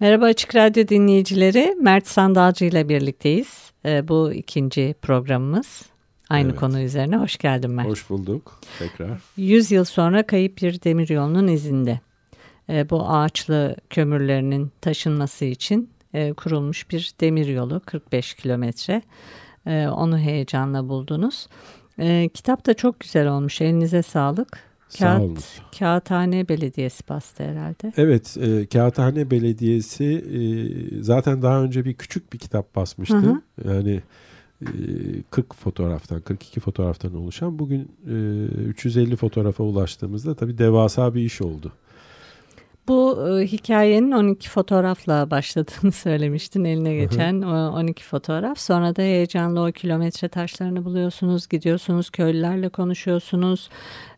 Merhaba Açık Radyo dinleyicileri. Mert Sandalcı ile birlikteyiz. Ee, bu ikinci programımız. Aynı evet. konu üzerine. Hoş geldin Mert. Hoş bulduk tekrar. 100 yıl sonra kayıp bir demiryolunun izinde. Ee, bu ağaçlı kömürlerinin taşınması için e, kurulmuş bir demiryolu 45 kilometre. Ee, onu heyecanla buldunuz. Kitap da çok güzel olmuş. Elinize sağlık. Kağıt, Kağıthane Belediyesi bastı herhalde. Evet, e, Kağıthane Belediyesi e, zaten daha önce bir küçük bir kitap basmıştı. Hı hı. Yani e, 40 fotoğraftan, 42 fotoğraftan oluşan. Bugün e, 350 fotoğrafa ulaştığımızda tabii devasa bir iş oldu. Bu e, hikayenin 12 fotoğrafla başladığını söylemiştin eline geçen o 12 fotoğraf. Sonra da heyecanlı o kilometre taşlarını buluyorsunuz, gidiyorsunuz, köylülerle konuşuyorsunuz.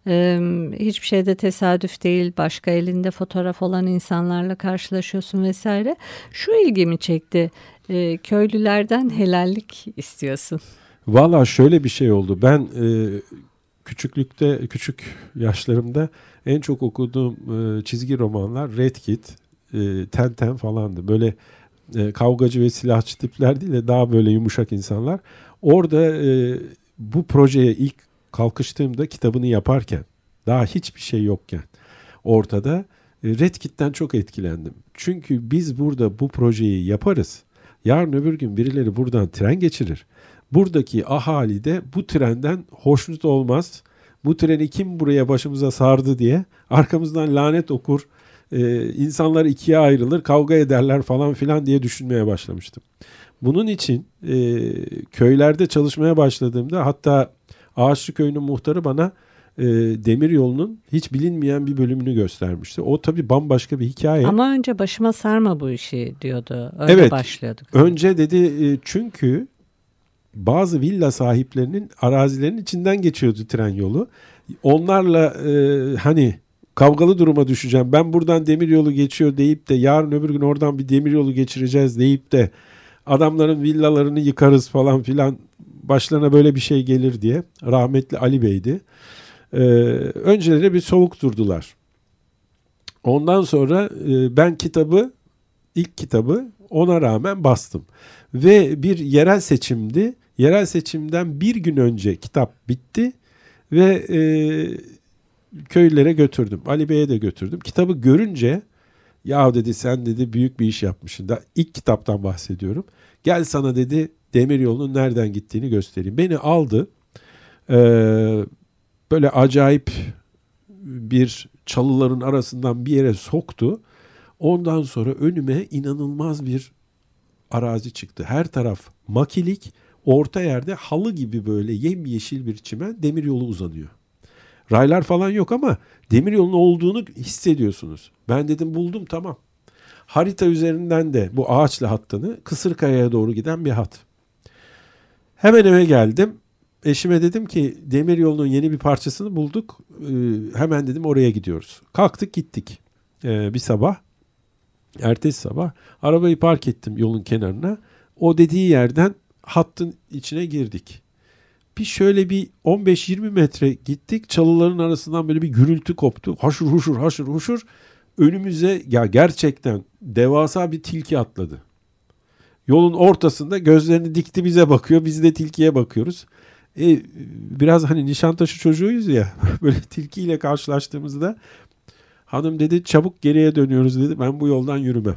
E, hiçbir şey de tesadüf değil. Başka elinde fotoğraf olan insanlarla karşılaşıyorsun vesaire. Şu ilgimi çekti. E, köylülerden helallik istiyorsun. Valla şöyle bir şey oldu. Ben e, küçüklükte, küçük yaşlarımda en çok okuduğum e, çizgi romanlar Red Kit, e, Ten Ten falandı. Böyle e, kavgacı ve silahçı tipler değil de daha böyle yumuşak insanlar. Orada e, bu projeye ilk kalkıştığımda kitabını yaparken daha hiçbir şey yokken ortada e, Red Kit'ten çok etkilendim. Çünkü biz burada bu projeyi yaparız. Yarın öbür gün birileri buradan tren geçirir. Buradaki ahali de bu trenden hoşnut olmaz bu treni kim buraya başımıza sardı diye arkamızdan lanet okur, e, insanlar ikiye ayrılır, kavga ederler falan filan diye düşünmeye başlamıştım. Bunun için e, köylerde çalışmaya başladığımda hatta Ağaçlı Köyü'nün muhtarı bana e, demir yolunun hiç bilinmeyen bir bölümünü göstermişti. O tabii bambaşka bir hikaye. Ama önce başıma sarma bu işi diyordu. Öyle evet, başlıyorduk. Önce dedi e, çünkü bazı villa sahiplerinin arazilerinin içinden geçiyordu tren yolu. Onlarla e, hani kavgalı duruma düşeceğim. Ben buradan demir yolu geçiyor deyip de yarın öbür gün oradan bir demir yolu geçireceğiz deyip de adamların villalarını yıkarız falan filan başlarına böyle bir şey gelir diye rahmetli Ali Bey'di. Ee, önceleri bir soğuk durdular. Ondan sonra e, ben kitabı ilk kitabı ona rağmen bastım. Ve bir yerel seçimdi. Yerel seçimden bir gün önce kitap bitti ve e, köylere götürdüm. Ali Bey'e de götürdüm. Kitabı görünce ya dedi sen dedi büyük bir iş yapmışsın. Da ilk kitaptan bahsediyorum. Gel sana dedi demir yolunun nereden gittiğini göstereyim. Beni aldı. Ee, böyle acayip bir çalıların arasından bir yere soktu. Ondan sonra önüme inanılmaz bir arazi çıktı. Her taraf makilik, orta yerde halı gibi böyle yemyeşil bir çimen demir yolu uzanıyor. Raylar falan yok ama demir yolunun olduğunu hissediyorsunuz. Ben dedim buldum tamam. Harita üzerinden de bu ağaçlı hattını Kısırkaya'ya doğru giden bir hat. Hemen eve geldim. Eşime dedim ki demir yolunun yeni bir parçasını bulduk. Ee, hemen dedim oraya gidiyoruz. Kalktık gittik ee, bir sabah. Ertesi sabah arabayı park ettim yolun kenarına. O dediği yerden hattın içine girdik. Bir şöyle bir 15-20 metre gittik. Çalıların arasından böyle bir gürültü koptu. Haşır huşur haşır huşur. Önümüze ya gerçekten devasa bir tilki atladı. Yolun ortasında gözlerini dikti bize bakıyor. Biz de tilkiye bakıyoruz. E, biraz hani Nişantaşı çocuğuyuz ya. Böyle tilkiyle karşılaştığımızda hanım dedi çabuk geriye dönüyoruz dedi. Ben bu yoldan yürümem.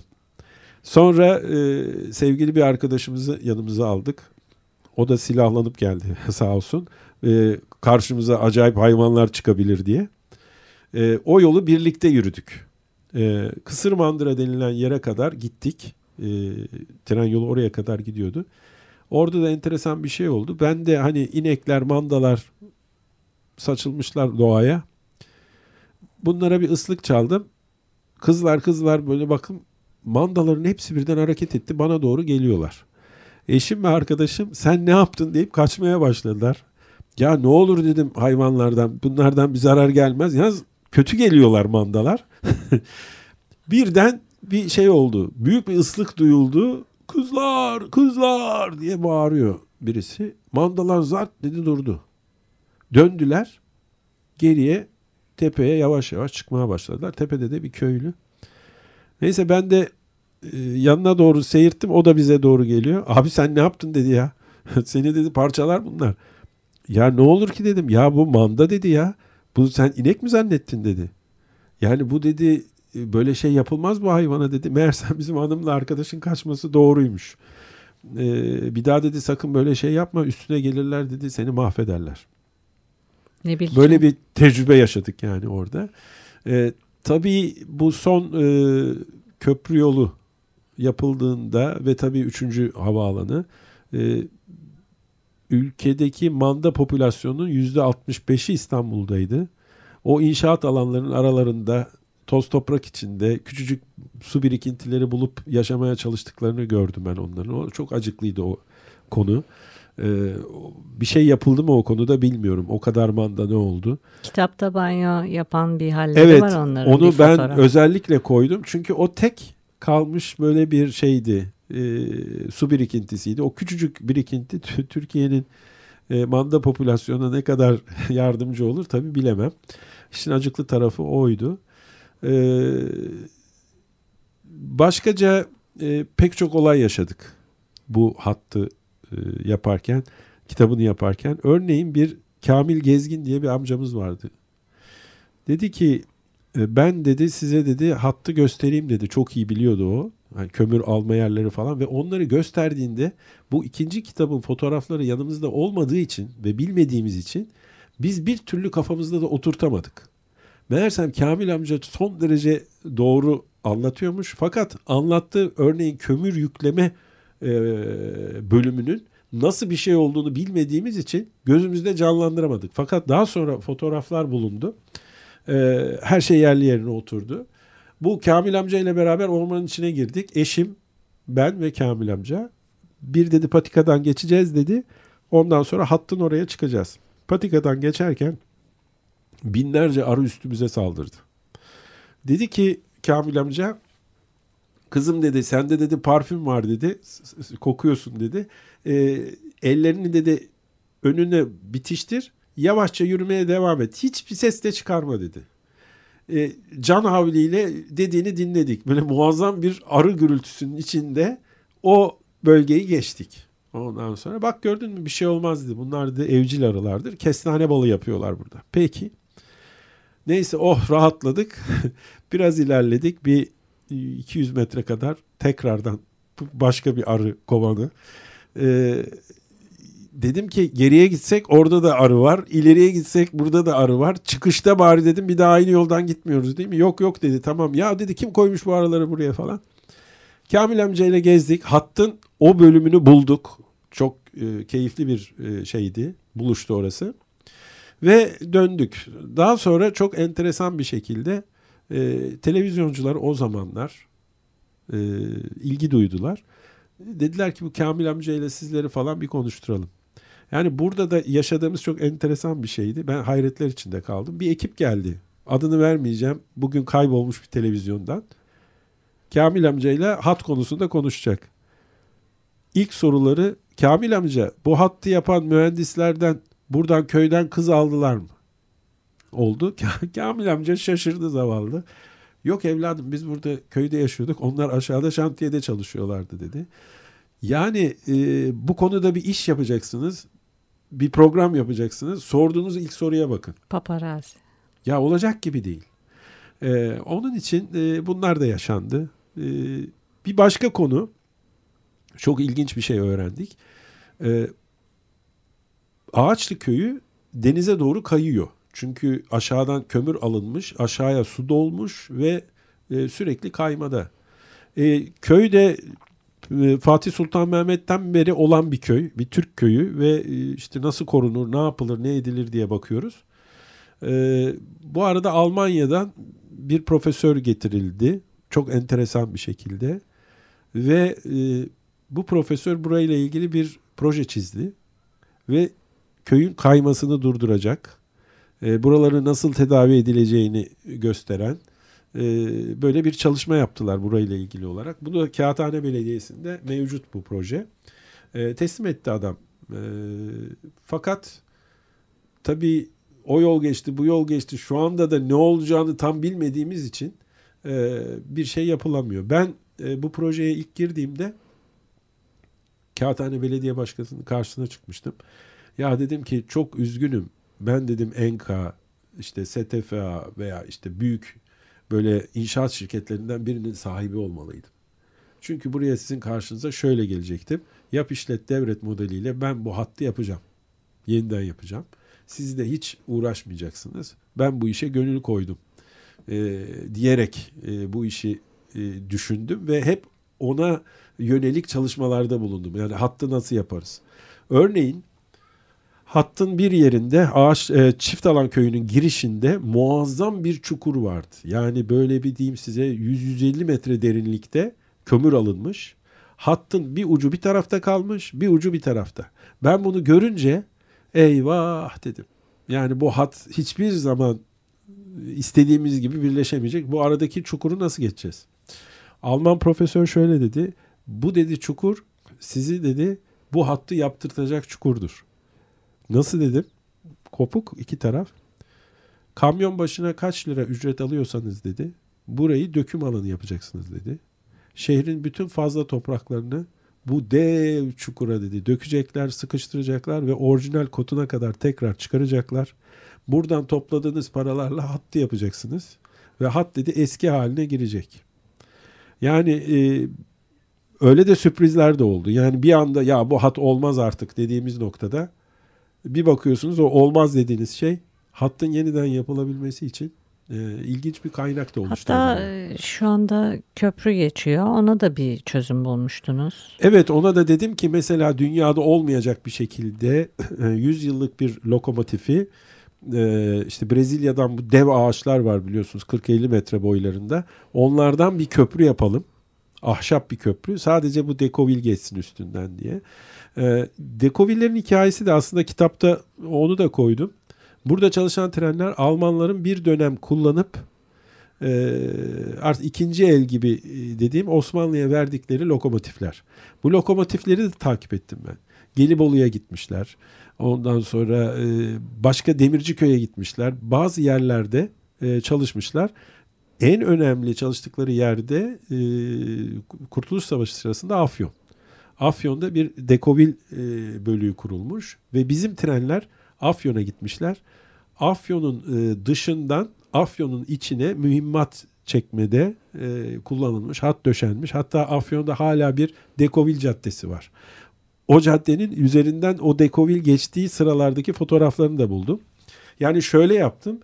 Sonra e, sevgili bir arkadaşımızı yanımıza aldık. O da silahlanıp geldi sağ olsun. E, karşımıza acayip hayvanlar çıkabilir diye. E, o yolu birlikte yürüdük. E, Kısırmandıra denilen yere kadar gittik. E, tren yolu oraya kadar gidiyordu. Orada da enteresan bir şey oldu. Ben de hani inekler, mandalar saçılmışlar doğaya. bunlara bir ıslık çaldım. Kızlar kızlar böyle bakın mandaların hepsi birden hareket etti. Bana doğru geliyorlar. Eşim ve arkadaşım sen ne yaptın deyip kaçmaya başladılar. Ya ne olur dedim hayvanlardan bunlardan bir zarar gelmez. Yalnız kötü geliyorlar mandalar. Birden bir şey oldu. Büyük bir ıslık duyuldu. Kızlar kızlar diye bağırıyor birisi. Mandalar zart dedi durdu. Döndüler. Geriye tepeye yavaş yavaş çıkmaya başladılar. Tepede de bir köylü. Neyse ben de yanına doğru seyirttim. O da bize doğru geliyor. Abi sen ne yaptın dedi ya. Seni dedi parçalar bunlar. Ya ne olur ki dedim. Ya bu manda dedi ya. Bu sen inek mi zannettin dedi. Yani bu dedi e, böyle şey yapılmaz bu hayvana dedi. Meğersem bizim hanımla arkadaşın kaçması doğruymuş. Ee, bir daha dedi sakın böyle şey yapma üstüne gelirler dedi seni mahvederler. Ne bileyim. Böyle bir tecrübe yaşadık yani orada. Ee, tabii bu son e, köprü yolu yapıldığında ve tabii üçüncü havaalanı e, ülkedeki manda popülasyonunun yüzde 65'i İstanbul'daydı. O inşaat alanlarının aralarında toz toprak içinde küçücük su birikintileri bulup yaşamaya çalıştıklarını gördüm ben onların. O çok acıklıydı o konu. Ee, bir şey yapıldı mı o konuda bilmiyorum. O kadar manda ne oldu? Kitapta banyo yapan bir halleri Evet, var onların. onu ben fotoğraf. özellikle koydum. Çünkü o tek kalmış böyle bir şeydi. Ee, su birikintisiydi. O küçücük birikinti Tü- Türkiye'nin e, manda popülasyonuna ne kadar yardımcı olur tabi bilemem. İşin acıklı tarafı oydu. Ee, başkaca e, pek çok olay yaşadık bu hattı e, yaparken, kitabını yaparken. Örneğin bir Kamil Gezgin diye bir amcamız vardı. Dedi ki e, ben dedi size dedi hattı göstereyim dedi. Çok iyi biliyordu o. Yani kömür alma yerleri falan ve onları gösterdiğinde bu ikinci kitabın fotoğrafları yanımızda olmadığı için ve bilmediğimiz için biz bir türlü kafamızda da oturtamadık. Meğersem Kamil amca son derece doğru anlatıyormuş. Fakat anlattığı örneğin kömür yükleme e, bölümünün nasıl bir şey olduğunu bilmediğimiz için gözümüzde canlandıramadık. Fakat daha sonra fotoğraflar bulundu. E, her şey yerli yerine oturdu. Bu Kamil amca ile beraber ormanın içine girdik. Eşim, ben ve Kamil amca. Bir dedi patikadan geçeceğiz dedi. Ondan sonra hattın oraya çıkacağız. Patikadan geçerken binlerce arı üstümüze saldırdı. Dedi ki Kamil amca kızım dedi sende dedi parfüm var dedi kokuyorsun dedi. Ee, ellerini dedi önüne bitiştir yavaşça yürümeye devam et. Hiçbir ses de çıkarma dedi. Ee, can havliyle dediğini dinledik. Böyle muazzam bir arı gürültüsünün içinde o bölgeyi geçtik. Ondan sonra bak gördün mü bir şey olmaz dedi. Bunlar da evcil arılardır. Kestane balı yapıyorlar burada. Peki. Neyse oh rahatladık. Biraz ilerledik. Bir 200 metre kadar tekrardan başka bir arı kovanı. Ee, dedim ki geriye gitsek orada da arı var. İleriye gitsek burada da arı var. Çıkışta bari dedim bir daha aynı yoldan gitmiyoruz değil mi? Yok yok dedi tamam. Ya dedi kim koymuş bu arıları buraya falan. Kamil amcayla gezdik. Hattın o bölümünü bulduk. Çok e, keyifli bir e, şeydi. Buluştu orası. Ve döndük. Daha sonra çok enteresan bir şekilde e, televizyoncular o zamanlar e, ilgi duydular. Dediler ki bu Kamil amcayla sizleri falan bir konuşturalım. Yani burada da yaşadığımız çok enteresan bir şeydi. Ben hayretler içinde kaldım. Bir ekip geldi. Adını vermeyeceğim. Bugün kaybolmuş bir televizyondan. Kamil amcayla hat konusunda konuşacak. İlk soruları Kamil amca bu hattı yapan mühendislerden buradan köyden kız aldılar mı? Oldu. Kamil amca şaşırdı zavallı. Yok evladım biz burada köyde yaşıyorduk. Onlar aşağıda şantiyede çalışıyorlardı dedi. Yani e, bu konuda bir iş yapacaksınız. Bir program yapacaksınız. Sorduğunuz ilk soruya bakın. Paparazzi. Ya olacak gibi değil. Ee, onun için e, bunlar da yaşandı. Ee, bir başka konu, çok ilginç bir şey öğrendik. Ee, Ağaçlı köyü denize doğru kayıyor. Çünkü aşağıdan kömür alınmış, aşağıya su dolmuş ve e, sürekli kaymada. E, köyde e, Fatih Sultan Mehmet'ten beri olan bir köy, bir Türk köyü ve e, işte nasıl korunur, ne yapılır, ne edilir diye bakıyoruz. E, bu arada Almanya'dan bir profesör getirildi. Çok enteresan bir şekilde. Ve e, bu profesör burayla ilgili bir proje çizdi. Ve köyün kaymasını durduracak, e, buraları nasıl tedavi edileceğini gösteren e, böyle bir çalışma yaptılar burayla ilgili olarak. Bu da Kağıthane Belediyesi'nde mevcut bu proje. E, teslim etti adam. E, fakat tabii o yol geçti, bu yol geçti. Şu anda da ne olacağını tam bilmediğimiz için e, bir şey yapılamıyor. Ben e, bu projeye ilk girdiğimde Kağıthane Belediye Başkanı'nın karşısına çıkmıştım. Ya dedim ki çok üzgünüm. Ben dedim Enka, işte STFA veya işte büyük böyle inşaat şirketlerinden birinin sahibi olmalıydım. Çünkü buraya sizin karşınıza şöyle gelecektim. Yap işlet devret modeliyle ben bu hattı yapacağım. Yeniden yapacağım. Siz de hiç uğraşmayacaksınız. Ben bu işe gönül koydum. E, diyerek e, bu işi e, düşündüm ve hep ona yönelik çalışmalarda bulundum. Yani hattı nasıl yaparız? Örneğin hattın bir yerinde ağaç e, çift alan köyünün girişinde muazzam bir çukur vardı. Yani böyle bir diyeyim size 100-150 metre derinlikte kömür alınmış. Hattın bir ucu bir tarafta kalmış, bir ucu bir tarafta. Ben bunu görünce eyvah dedim. Yani bu hat hiçbir zaman istediğimiz gibi birleşemeyecek. Bu aradaki çukuru nasıl geçeceğiz? Alman profesör şöyle dedi. Bu dedi çukur sizi dedi bu hattı yaptırtacak çukurdur. Nasıl dedim? Kopuk iki taraf. Kamyon başına kaç lira ücret alıyorsanız dedi. Burayı döküm alanı yapacaksınız dedi. Şehrin bütün fazla topraklarını bu dev çukura dedi dökecekler, sıkıştıracaklar ve orijinal kotuna kadar tekrar çıkaracaklar. Buradan topladığınız paralarla hattı yapacaksınız ve hat dedi eski haline girecek. Yani e, öyle de sürprizler de oldu. Yani bir anda ya bu hat olmaz artık dediğimiz noktada bir bakıyorsunuz o olmaz dediğiniz şey hattın yeniden yapılabilmesi için e, ilginç bir kaynak da oluştu. Hatta e, şu anda köprü geçiyor. Ona da bir çözüm bulmuştunuz. Evet ona da dedim ki mesela dünyada olmayacak bir şekilde 100 yıllık bir lokomotifi e, işte Brezilya'dan bu dev ağaçlar var biliyorsunuz 40-50 metre boylarında. Onlardan bir köprü yapalım. Ahşap bir köprü. Sadece bu dekovil geçsin üstünden diye. E, dekovillerin hikayesi de aslında kitapta onu da koydum. Burada çalışan trenler Almanların bir dönem kullanıp e, artık ikinci el gibi e, dediğim Osmanlı'ya verdikleri lokomotifler. Bu lokomotifleri de takip ettim ben. Gelibolu'ya gitmişler. Ondan sonra e, başka Demirciköy'e gitmişler. Bazı yerlerde e, çalışmışlar. En önemli çalıştıkları yerde e, Kurtuluş Savaşı sırasında Afyon. Afyon'da bir dekovil e, bölüğü kurulmuş ve bizim trenler Afyon'a gitmişler. Afyon'un e, dışından Afyon'un içine mühimmat çekmede e, kullanılmış, hat döşenmiş. Hatta Afyon'da hala bir Dekovil Caddesi var. O caddenin üzerinden o Dekovil geçtiği sıralardaki fotoğraflarını da buldum. Yani şöyle yaptım.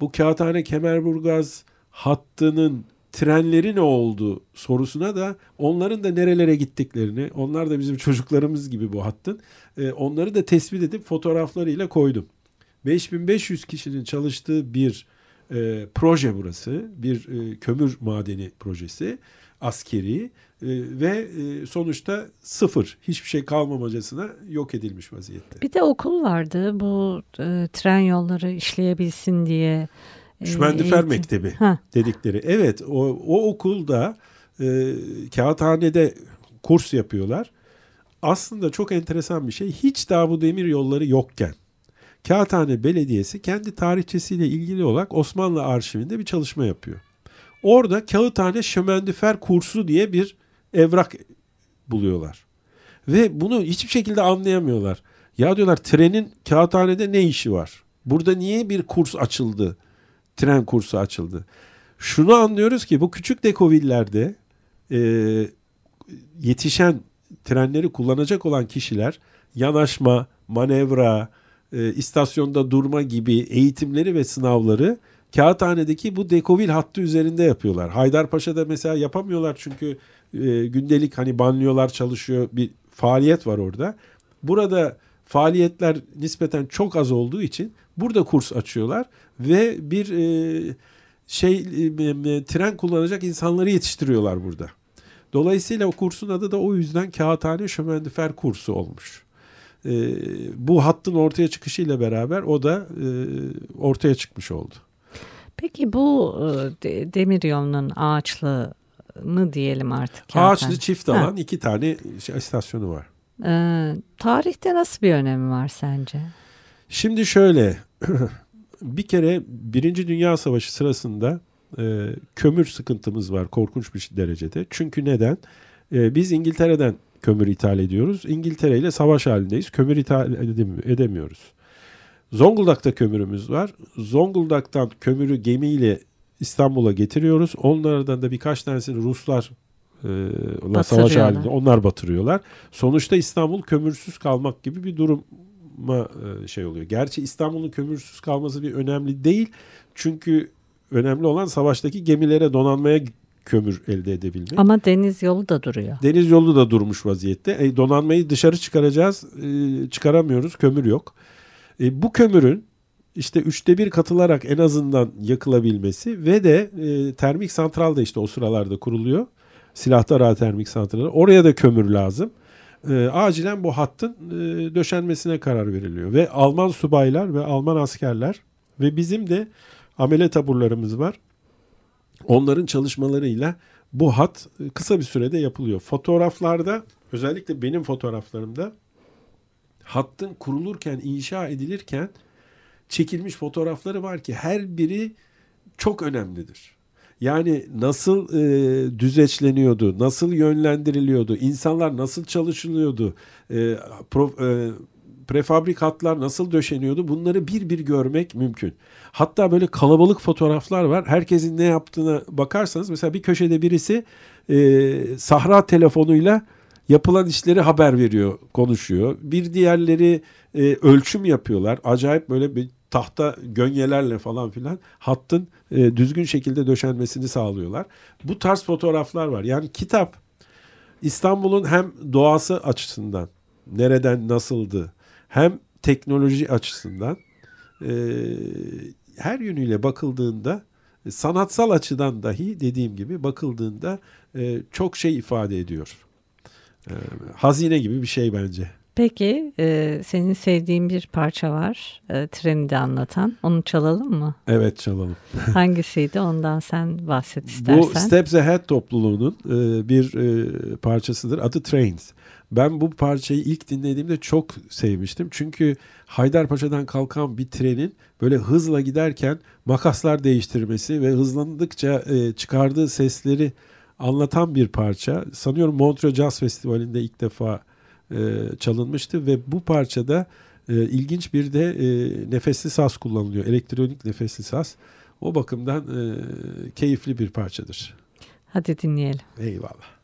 Bu Kağıthane Kemerburgaz hattının trenleri ne oldu sorusuna da onların da nerelere gittiklerini, onlar da bizim çocuklarımız gibi bu hattın, e, onları da tespit edip fotoğraflarıyla koydum. 5500 kişinin çalıştığı bir e, proje burası. Bir e, kömür madeni projesi. Askeri e, ve e, sonuçta sıfır. Hiçbir şey kalmamacasına yok edilmiş vaziyette. Bir de okul vardı bu e, tren yolları işleyebilsin diye. Şümendifer Mektebi ha. dedikleri. Evet o, o okulda e, kağıthanede kurs yapıyorlar. Aslında çok enteresan bir şey. Hiç daha bu demir yolları yokken Kağıthane Belediyesi kendi tarihçesiyle ilgili olarak Osmanlı arşivinde bir çalışma yapıyor. Orada Kağıthane Şömendüfer Kursu diye bir evrak buluyorlar. Ve bunu hiçbir şekilde anlayamıyorlar. Ya diyorlar trenin kağıthanede ne işi var? Burada niye bir kurs açıldı? Tren kursu açıldı. Şunu anlıyoruz ki bu küçük dekovillerde e, yetişen trenleri kullanacak olan kişiler yanaşma, manevra, e, istasyonda durma gibi eğitimleri ve sınavları Kağıthane'deki bu dekovil hattı üzerinde yapıyorlar. Haydarpaşa'da mesela yapamıyorlar çünkü e, gündelik hani banlıyorlar çalışıyor bir faaliyet var orada. Burada faaliyetler nispeten çok az olduğu için burada kurs açıyorlar ve bir e, şey e, tren kullanacak insanları yetiştiriyorlar burada. Dolayısıyla o kursun adı da o yüzden Kağıthane Şömendifer kursu olmuş. E, bu hattın ortaya çıkışıyla beraber o da e, ortaya çıkmış oldu. Peki bu e, demir yolunun ağaçlı mı diyelim artık? Ağaçlı çift alan ha. iki tane istasyonu var. Ee, tarihte nasıl bir önemi var sence? Şimdi şöyle bir kere Birinci Dünya Savaşı sırasında e, kömür sıkıntımız var korkunç bir derecede. Çünkü neden? E, biz İngiltere'den kömür ithal ediyoruz. İngiltere ile savaş halindeyiz. Kömür ithal edemiyoruz. Zonguldak'ta kömürümüz var. Zonguldak'tan kömürü gemiyle İstanbul'a getiriyoruz. Onlardan da birkaç tanesini Ruslar e, savaş halinde onlar batırıyorlar. Sonuçta İstanbul kömürsüz kalmak gibi bir duruma e, şey oluyor. Gerçi İstanbul'un kömürsüz kalması bir önemli değil. Çünkü önemli olan savaştaki gemilere donanmaya kömür elde edebilmek. Ama deniz yolu da duruyor. Deniz yolu da durmuş vaziyette. E, donanmayı dışarı çıkaracağız. E, çıkaramıyoruz. Kömür yok. E, bu kömürün işte üçte bir katılarak en azından yakılabilmesi ve de e, termik santral da işte o sıralarda kuruluyor. Silahtar termik santralı. Oraya da kömür lazım. E, acilen bu hattın e, döşenmesine karar veriliyor. Ve Alman subaylar ve Alman askerler ve bizim de amele taburlarımız var. Onların çalışmalarıyla bu hat e, kısa bir sürede yapılıyor. Fotoğraflarda özellikle benim fotoğraflarımda hattın kurulurken, inşa edilirken çekilmiş fotoğrafları var ki her biri çok önemlidir. Yani nasıl e, düzeçleniyordu, nasıl yönlendiriliyordu, insanlar nasıl çalışılıyordu, e, pro, e, prefabrikatlar nasıl döşeniyordu bunları bir bir görmek mümkün. Hatta böyle kalabalık fotoğraflar var. Herkesin ne yaptığına bakarsanız mesela bir köşede birisi e, sahra telefonuyla yapılan işleri haber veriyor, konuşuyor. Bir diğerleri e, ölçüm yapıyorlar. Acayip böyle bir tahta gönyelerle falan filan hattın e, düzgün şekilde döşenmesini sağlıyorlar. Bu tarz fotoğraflar var. Yani kitap İstanbul'un hem doğası açısından nereden nasıldı hem teknoloji açısından e, her yönüyle bakıldığında sanatsal açıdan dahi dediğim gibi bakıldığında e, çok şey ifade ediyor. E, hazine gibi bir şey bence. Peki e, senin sevdiğin bir parça var e, treni de anlatan. Onu çalalım mı? Evet çalalım. Hangisiydi ondan sen bahset istersen. Bu Steps Ahead topluluğunun e, bir e, parçasıdır. Adı Trains. Ben bu parçayı ilk dinlediğimde çok sevmiştim. Çünkü Haydarpaşa'dan kalkan bir trenin böyle hızla giderken makaslar değiştirmesi ve hızlandıkça e, çıkardığı sesleri anlatan bir parça. Sanıyorum Montreux Jazz Festivali'nde ilk defa e, çalınmıştı ve bu parçada e, ilginç bir de e, nefesli saz kullanılıyor. Elektronik nefesli saz. O bakımdan keyifli bir parçadır. Hadi dinleyelim. Eyvallah.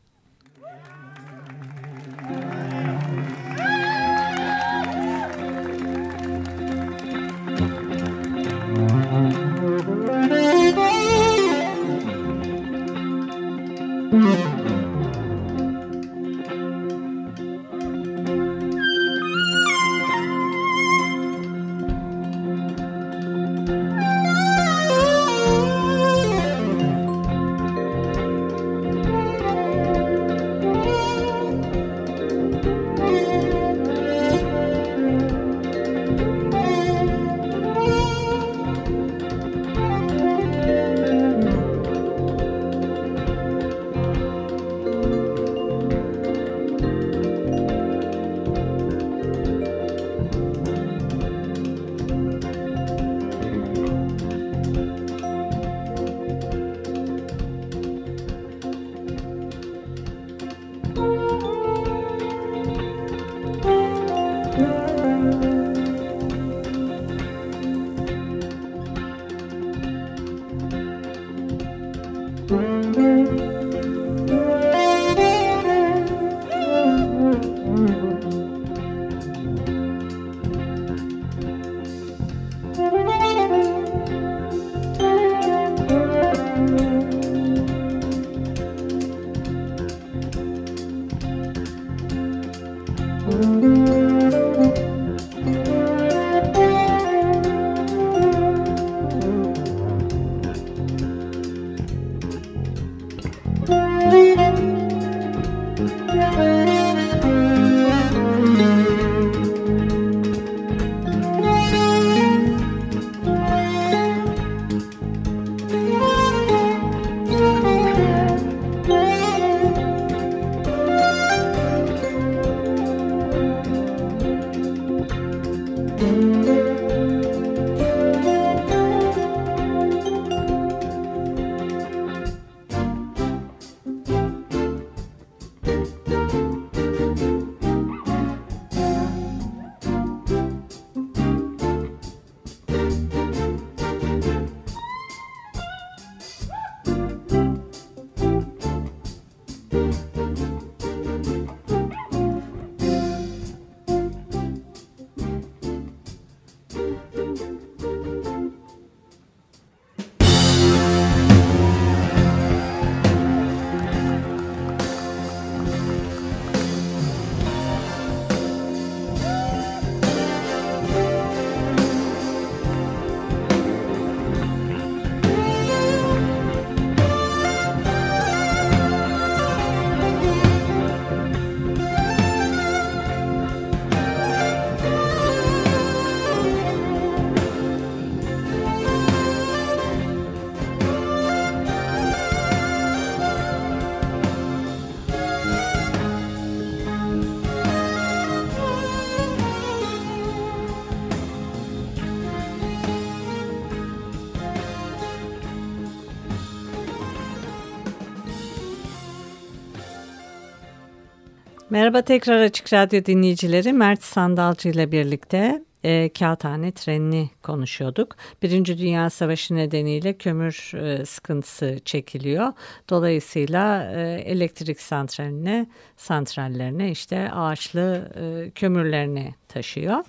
Merhaba tekrar Açık Radyo dinleyicileri. Mert Sandalcı ile birlikte e, Kağıthane trenini konuşuyorduk. Birinci Dünya Savaşı nedeniyle kömür e, sıkıntısı çekiliyor. Dolayısıyla e, elektrik santraline, santrallerine işte ağaçlı e, kömürlerini taşıyor.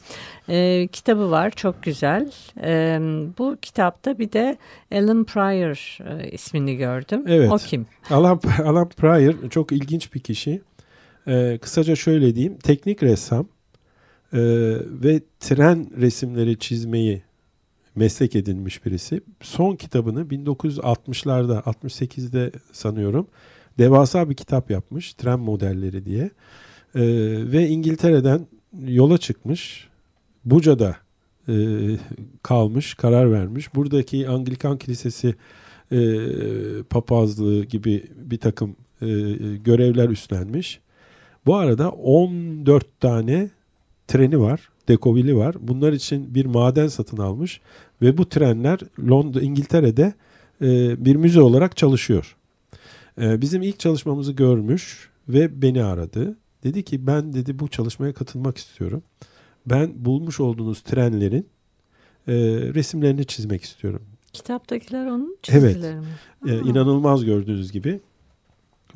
E, kitabı var çok güzel. E, bu kitapta bir de Alan Pryor e, ismini gördüm. Evet. O kim? Alan, Alan Pryor çok ilginç bir kişi. Ee, kısaca şöyle diyeyim. Teknik ressam e, ve tren resimleri çizmeyi meslek edinmiş birisi. Son kitabını 1960'larda, 68'de sanıyorum devasa bir kitap yapmış. Tren modelleri diye. Ee, ve İngiltere'den yola çıkmış. Buca'da e, kalmış, karar vermiş. Buradaki Anglikan Kilisesi e, papazlığı gibi bir takım e, görevler üstlenmiş. Bu arada 14 tane treni var, dekovili var. Bunlar için bir maden satın almış ve bu trenler Londra, İngiltere'de e, bir müze olarak çalışıyor. E, bizim ilk çalışmamızı görmüş ve beni aradı. Dedi ki ben dedi bu çalışmaya katılmak istiyorum. Ben bulmuş olduğunuz trenlerin e, resimlerini çizmek istiyorum. Kitaptakiler onun çizgileri evet. mi? E, inanılmaz gördüğünüz gibi.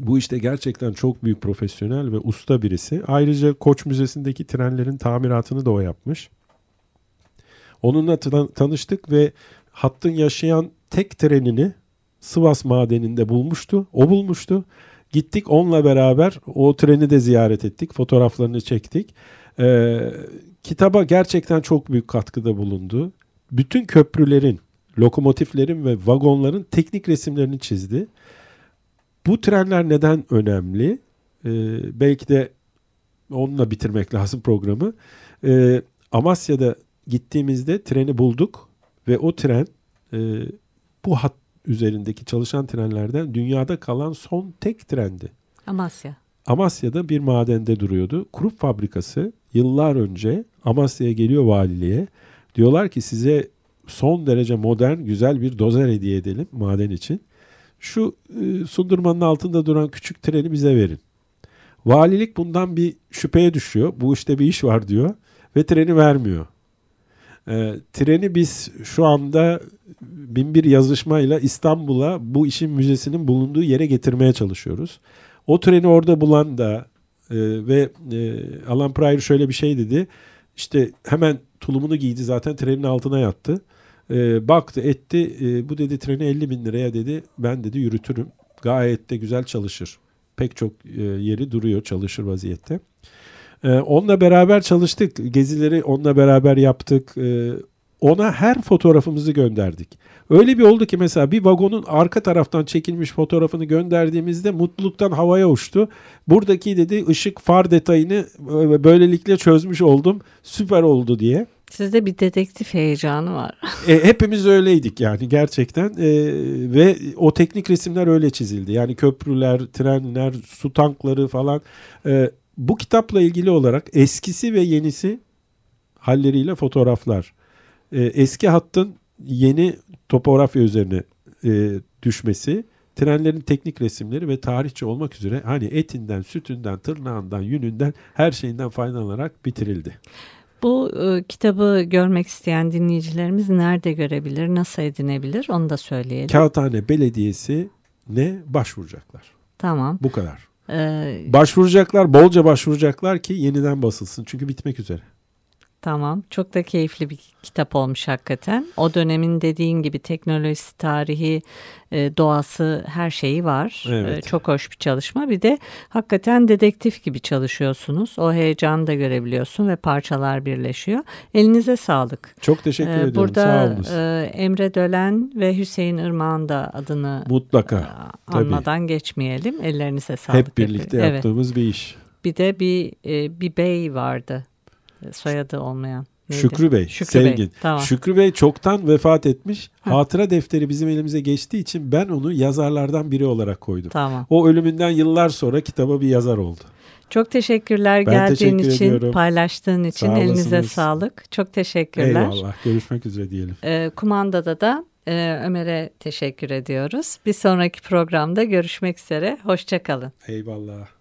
Bu işte gerçekten çok büyük profesyonel ve usta birisi. Ayrıca Koç Müzesi'ndeki trenlerin tamiratını da o yapmış. Onunla tanıştık ve hattın yaşayan tek trenini Sivas madeninde bulmuştu. O bulmuştu. Gittik onunla beraber o treni de ziyaret ettik. Fotoğraflarını çektik. Ee, kitaba gerçekten çok büyük katkıda bulundu. Bütün köprülerin, lokomotiflerin ve vagonların teknik resimlerini çizdi. Bu trenler neden önemli? Ee, belki de onunla bitirmek lazım programı. Ee, Amasya'da gittiğimizde treni bulduk ve o tren e, bu hat üzerindeki çalışan trenlerden dünyada kalan son tek trendi. Amasya. Amasya'da bir madende duruyordu. Kurup fabrikası yıllar önce Amasya'ya geliyor valiliğe. Diyorlar ki size son derece modern güzel bir dozer hediye edelim maden için şu e, sundurmanın altında duran küçük treni bize verin. Valilik bundan bir şüpheye düşüyor. Bu işte bir iş var diyor ve treni vermiyor. E, treni biz şu anda bin bir yazışmayla İstanbul'a bu işin müzesinin bulunduğu yere getirmeye çalışıyoruz. O treni orada bulan da e, ve e, Alan Pryor şöyle bir şey dedi. İşte hemen tulumunu giydi zaten trenin altına yattı. E, baktı etti e, bu dedi treni 50 bin liraya dedi ben dedi yürütürüm. Gayet de güzel çalışır. Pek çok e, yeri duruyor çalışır vaziyette. E, onunla beraber çalıştık. Gezileri onunla beraber yaptık. E, ona her fotoğrafımızı gönderdik. Öyle bir oldu ki mesela bir vagonun arka taraftan çekilmiş fotoğrafını gönderdiğimizde mutluluktan havaya uçtu. Buradaki dedi ışık far detayını e, böylelikle çözmüş oldum. Süper oldu diye. Sizde bir dedektif heyecanı var. e, hepimiz öyleydik yani gerçekten e, ve o teknik resimler öyle çizildi. Yani köprüler, trenler, su tankları falan. E, bu kitapla ilgili olarak eskisi ve yenisi halleriyle fotoğraflar. E, eski hattın yeni topografya üzerine e, düşmesi, trenlerin teknik resimleri ve tarihçi olmak üzere hani etinden, sütünden, tırnağından, yününden her şeyinden faydalanarak bitirildi. Bu e, kitabı görmek isteyen dinleyicilerimiz nerede görebilir, nasıl edinebilir onu da söyleyelim. Kağıthane Belediyesi ne başvuracaklar. Tamam. Bu kadar. Ee, Başvuracaklar, bolca başvuracaklar ki yeniden basılsın. Çünkü bitmek üzere. Tamam. Çok da keyifli bir kitap olmuş hakikaten. O dönemin dediğin gibi teknolojisi, tarihi, e, doğası her şeyi var. Evet. E, çok hoş bir çalışma. Bir de hakikaten dedektif gibi çalışıyorsunuz. O heyecanı da görebiliyorsun ve parçalar birleşiyor. Elinize sağlık. Çok teşekkür E, ediyorum. Burada Sağ olunuz. Emre Dölen ve Hüseyin Irmak'ın da adını Mutlaka. anmadan geçmeyelim. Ellerinize sağlık. Hep birlikte Evet. yaptığımız bir iş. Bir de bir bir bey vardı. Soyadı olmayan. Neydi? Şükrü Bey, Şükrü Bey, Sevgin. tamam. Şükrü Bey çoktan vefat etmiş. Ha. Hatıra defteri bizim elimize geçtiği için ben onu yazarlardan biri olarak koydum. Tamam. O ölümünden yıllar sonra kitaba bir yazar oldu. Çok teşekkürler Ben geldiğin teşekkür için, ediyorum. paylaştığın için Sağ elinize olasınız. sağlık. Çok teşekkürler. Eyvallah. Görüşmek üzere diyelim. Ee, kumandada da e, Ömer'e teşekkür ediyoruz. Bir sonraki programda görüşmek üzere. Hoşçakalın. Eyvallah.